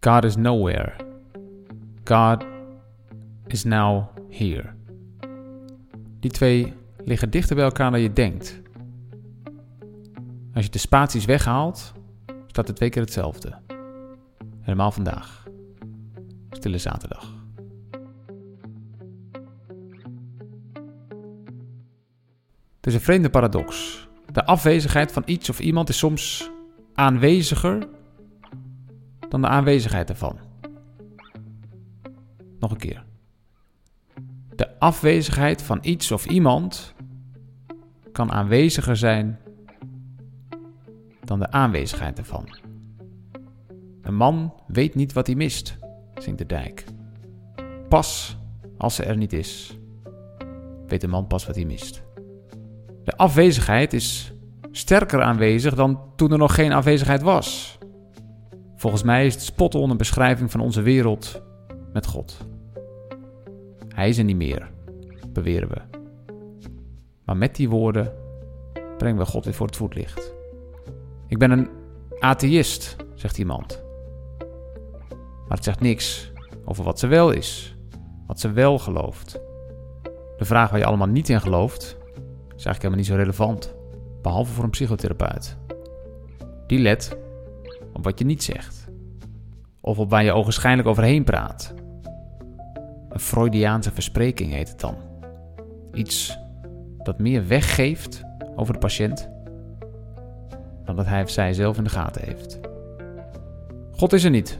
God is nowhere. God is now here. Die twee liggen dichter bij elkaar dan je denkt. Als je de spaties weghaalt, staat het twee keer hetzelfde. Helemaal vandaag. Stille zaterdag. Het is een vreemde paradox. De afwezigheid van iets of iemand is soms aanweziger dan de aanwezigheid ervan. Nog een keer. De afwezigheid van iets of iemand kan aanweziger zijn dan de aanwezigheid ervan. Een man weet niet wat hij mist, zingt de dijk. Pas als ze er niet is, weet de man pas wat hij mist. De afwezigheid is sterker aanwezig dan toen er nog geen afwezigheid was. Volgens mij is het spot on een beschrijving van onze wereld met God. Hij is er niet meer, beweren we. Maar met die woorden brengen we God weer voor het voetlicht. Ik ben een atheïst, zegt iemand. Maar het zegt niks over wat ze wel is, wat ze wel gelooft. De vraag waar je allemaal niet in gelooft, is eigenlijk helemaal niet zo relevant, behalve voor een psychotherapeut. Die let wat je niet zegt, of op waar je ogenschijnlijk overheen praat. Een Freudiaanse verspreking heet het dan. Iets dat meer weggeeft over de patiënt dan dat hij of zij zelf in de gaten heeft. God is er niet,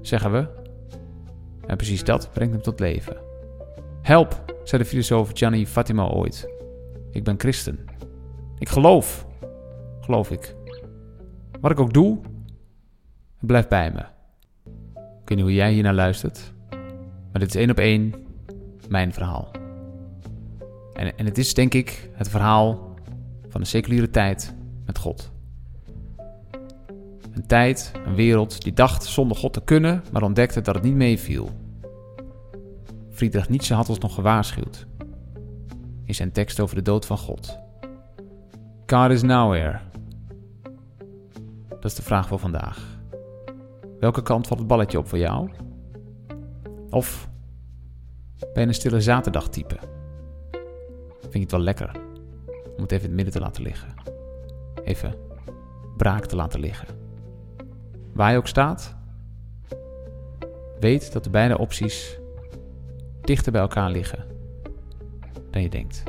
zeggen we. En precies dat brengt hem tot leven. Help, zei de filosoof Gianni Fatima ooit. Ik ben christen. Ik geloof, geloof ik. Wat ik ook doe, het blijft bij me. Ik weet niet hoe jij hier naar luistert, maar dit is één op één mijn verhaal. En, en het is denk ik het verhaal van de seculiere tijd met God. Een tijd, een wereld die dacht zonder God te kunnen, maar ontdekte dat het niet meeviel. Friedrich Nietzsche had ons nog gewaarschuwd. In zijn tekst over de dood van God. God is nowhere. Dat is de vraag voor vandaag. Welke kant valt het balletje op voor jou? Of ben je een stille zaterdag type? Vind je het wel lekker om het even in het midden te laten liggen? Even braak te laten liggen. Waar je ook staat, weet dat de beide opties dichter bij elkaar liggen dan je denkt.